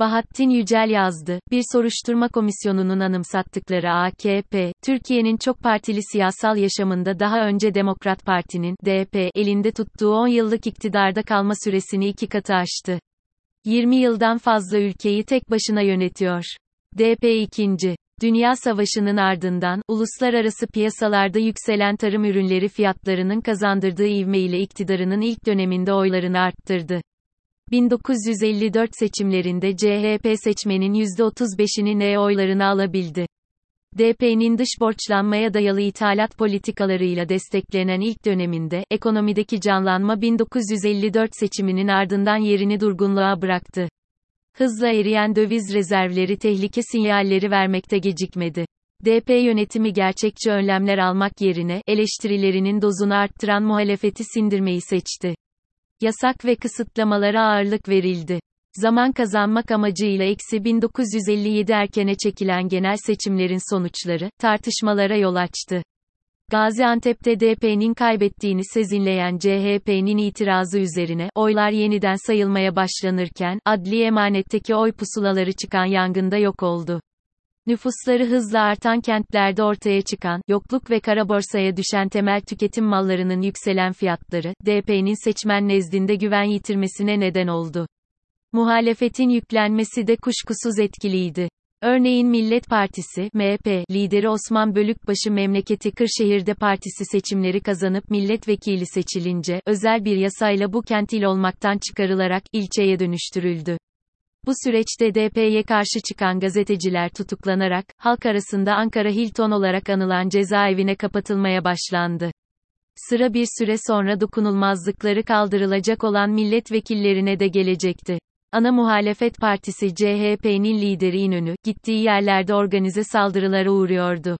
Bahattin Yücel yazdı. Bir soruşturma komisyonunun anımsattıkları AKP, Türkiye'nin çok partili siyasal yaşamında daha önce Demokrat Parti'nin DP elinde tuttuğu 10 yıllık iktidarda kalma süresini iki katı aştı. 20 yıldan fazla ülkeyi tek başına yönetiyor. DP ikinci. Dünya Savaşı'nın ardından, uluslararası piyasalarda yükselen tarım ürünleri fiyatlarının kazandırdığı ivme ile iktidarının ilk döneminde oylarını arttırdı. 1954 seçimlerinde CHP seçmenin %35'ini ne oylarını alabildi. DP'nin dış borçlanmaya dayalı ithalat politikalarıyla desteklenen ilk döneminde, ekonomideki canlanma 1954 seçiminin ardından yerini durgunluğa bıraktı. Hızla eriyen döviz rezervleri tehlike sinyalleri vermekte gecikmedi. DP yönetimi gerçekçi önlemler almak yerine, eleştirilerinin dozunu arttıran muhalefeti sindirmeyi seçti. Yasak ve kısıtlamalara ağırlık verildi. Zaman kazanmak amacıyla eksi 1957 erkene çekilen genel seçimlerin sonuçları, tartışmalara yol açtı. Gaziantep'te DP'nin kaybettiğini sezinleyen CHP'nin itirazı üzerine, oylar yeniden sayılmaya başlanırken, adli emanetteki oy pusulaları çıkan yangında yok oldu. Nüfusları hızla artan kentlerde ortaya çıkan, yokluk ve kara borsaya düşen temel tüketim mallarının yükselen fiyatları, DP'nin seçmen nezdinde güven yitirmesine neden oldu. Muhalefetin yüklenmesi de kuşkusuz etkiliydi. Örneğin Millet Partisi, MHP, lideri Osman Bölükbaşı memleketi Kırşehir'de partisi seçimleri kazanıp milletvekili seçilince, özel bir yasayla bu kent il olmaktan çıkarılarak, ilçeye dönüştürüldü. Bu süreçte DP'ye karşı çıkan gazeteciler tutuklanarak, halk arasında Ankara Hilton olarak anılan cezaevine kapatılmaya başlandı. Sıra bir süre sonra dokunulmazlıkları kaldırılacak olan milletvekillerine de gelecekti. Ana muhalefet partisi CHP'nin lideri İnönü, gittiği yerlerde organize saldırılara uğruyordu.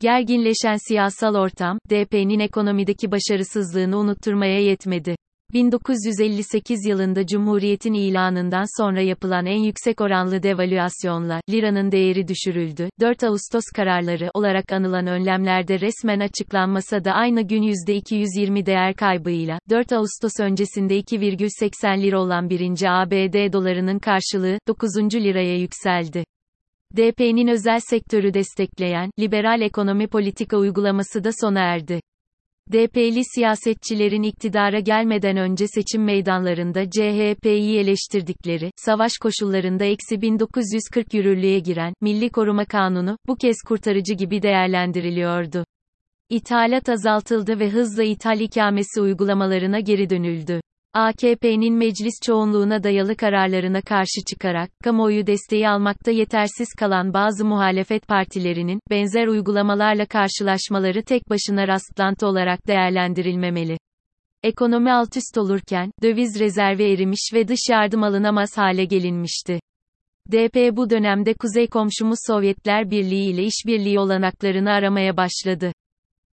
Gerginleşen siyasal ortam, DP'nin ekonomideki başarısızlığını unutturmaya yetmedi. 1958 yılında Cumhuriyet'in ilanından sonra yapılan en yüksek oranlı devalüasyonla, liranın değeri düşürüldü. 4 Ağustos kararları olarak anılan önlemlerde resmen açıklanmasa da aynı gün %220 değer kaybıyla, 4 Ağustos öncesinde 2,80 lira olan 1. ABD dolarının karşılığı, 9. liraya yükseldi. DP'nin özel sektörü destekleyen, liberal ekonomi politika uygulaması da sona erdi. DP'li siyasetçilerin iktidara gelmeden önce seçim meydanlarında CHP'yi eleştirdikleri, savaş koşullarında eksi 1940 yürürlüğe giren, Milli Koruma Kanunu, bu kez kurtarıcı gibi değerlendiriliyordu. İthalat azaltıldı ve hızla ithal ikamesi uygulamalarına geri dönüldü. AKP'nin meclis çoğunluğuna dayalı kararlarına karşı çıkarak, kamuoyu desteği almakta yetersiz kalan bazı muhalefet partilerinin, benzer uygulamalarla karşılaşmaları tek başına rastlantı olarak değerlendirilmemeli. Ekonomi altüst olurken, döviz rezervi erimiş ve dış yardım alınamaz hale gelinmişti. DP bu dönemde kuzey komşumuz Sovyetler Birliği ile işbirliği olanaklarını aramaya başladı.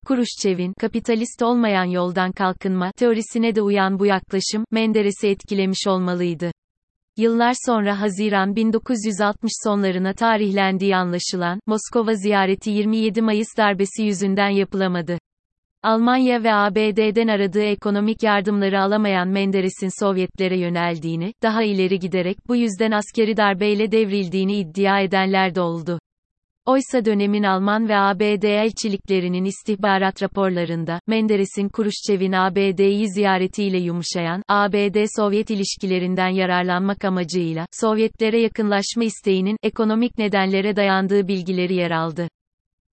Kuruşçev'in kapitalist olmayan yoldan kalkınma teorisine de uyan bu yaklaşım Menderes'i etkilemiş olmalıydı. Yıllar sonra Haziran 1960 sonlarına tarihlendiği anlaşılan Moskova ziyareti 27 Mayıs darbesi yüzünden yapılamadı. Almanya ve ABD'den aradığı ekonomik yardımları alamayan Menderes'in Sovyetlere yöneldiğini, daha ileri giderek bu yüzden askeri darbeyle devrildiğini iddia edenler de oldu. Oysa dönemin Alman ve ABD elçiliklerinin istihbarat raporlarında, Menderes'in Kuruşçev'in ABD'yi ziyaretiyle yumuşayan, ABD-Sovyet ilişkilerinden yararlanmak amacıyla, Sovyetlere yakınlaşma isteğinin, ekonomik nedenlere dayandığı bilgileri yer aldı.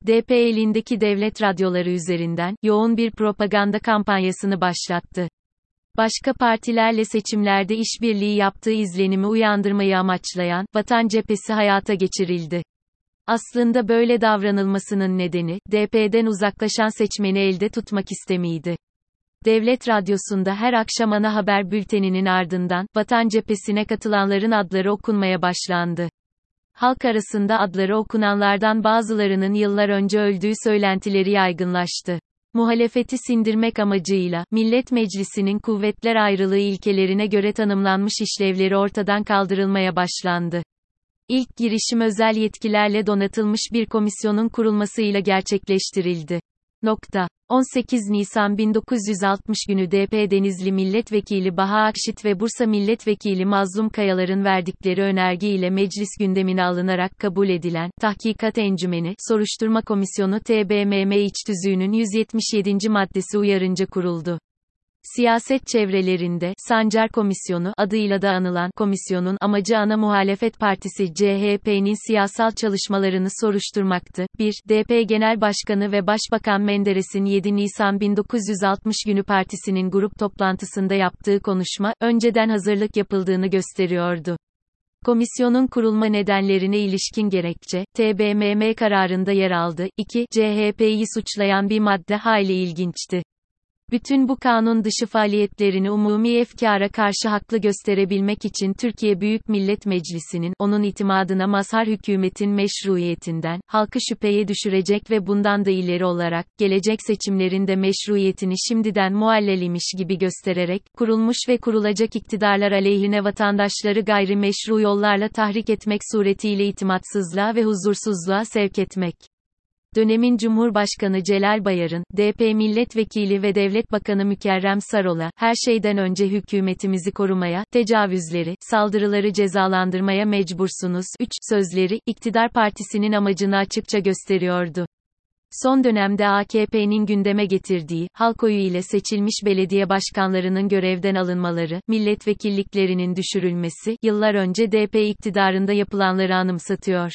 DP elindeki devlet radyoları üzerinden, yoğun bir propaganda kampanyasını başlattı. Başka partilerle seçimlerde işbirliği yaptığı izlenimi uyandırmayı amaçlayan, Vatan Cephesi hayata geçirildi. Aslında böyle davranılmasının nedeni, DP'den uzaklaşan seçmeni elde tutmak istemiydi. Devlet Radyosu'nda her akşam ana haber bülteninin ardından, Vatan Cephesi'ne katılanların adları okunmaya başlandı. Halk arasında adları okunanlardan bazılarının yıllar önce öldüğü söylentileri yaygınlaştı. Muhalefeti sindirmek amacıyla, Millet Meclisi'nin kuvvetler ayrılığı ilkelerine göre tanımlanmış işlevleri ortadan kaldırılmaya başlandı. İlk girişim özel yetkilerle donatılmış bir komisyonun kurulmasıyla gerçekleştirildi. Nokta. 18 Nisan 1960 günü DP Denizli Milletvekili Baha Akşit ve Bursa Milletvekili Mazlum Kayalar'ın verdikleri önerge ile meclis gündemine alınarak kabul edilen, Tahkikat Encümeni, Soruşturma Komisyonu TBMM İç Tüzüğü'nün 177. maddesi uyarınca kuruldu. Siyaset çevrelerinde, Sancar Komisyonu adıyla da anılan komisyonun amacı ana muhalefet partisi CHP'nin siyasal çalışmalarını soruşturmaktı. 1. DP Genel Başkanı ve Başbakan Menderes'in 7 Nisan 1960 günü partisinin grup toplantısında yaptığı konuşma, önceden hazırlık yapıldığını gösteriyordu. Komisyonun kurulma nedenlerine ilişkin gerekçe, TBMM kararında yer aldı. 2. CHP'yi suçlayan bir madde hayli ilginçti. Bütün bu kanun dışı faaliyetlerini umumi efkara karşı haklı gösterebilmek için Türkiye Büyük Millet Meclisi'nin, onun itimadına mazhar hükümetin meşruiyetinden, halkı şüpheye düşürecek ve bundan da ileri olarak, gelecek seçimlerinde meşruiyetini şimdiden muallelimiş gibi göstererek, kurulmuş ve kurulacak iktidarlar aleyhine vatandaşları gayrimeşru yollarla tahrik etmek suretiyle itimatsızlığa ve huzursuzluğa sevk etmek dönemin Cumhurbaşkanı Celal Bayar'ın, DP milletvekili ve Devlet Bakanı Mükerrem Sarol'a, her şeyden önce hükümetimizi korumaya, tecavüzleri, saldırıları cezalandırmaya mecbursunuz, 3 sözleri, iktidar partisinin amacını açıkça gösteriyordu. Son dönemde AKP'nin gündeme getirdiği, halk oyu ile seçilmiş belediye başkanlarının görevden alınmaları, milletvekilliklerinin düşürülmesi, yıllar önce DP iktidarında yapılanları anımsatıyor.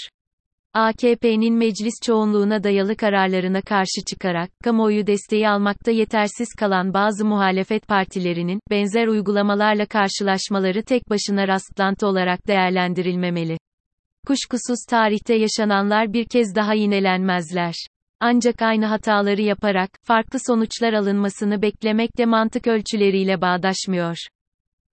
AKP'nin meclis çoğunluğuna dayalı kararlarına karşı çıkarak, kamuoyu desteği almakta yetersiz kalan bazı muhalefet partilerinin, benzer uygulamalarla karşılaşmaları tek başına rastlantı olarak değerlendirilmemeli. Kuşkusuz tarihte yaşananlar bir kez daha yinelenmezler. Ancak aynı hataları yaparak, farklı sonuçlar alınmasını beklemek de mantık ölçüleriyle bağdaşmıyor.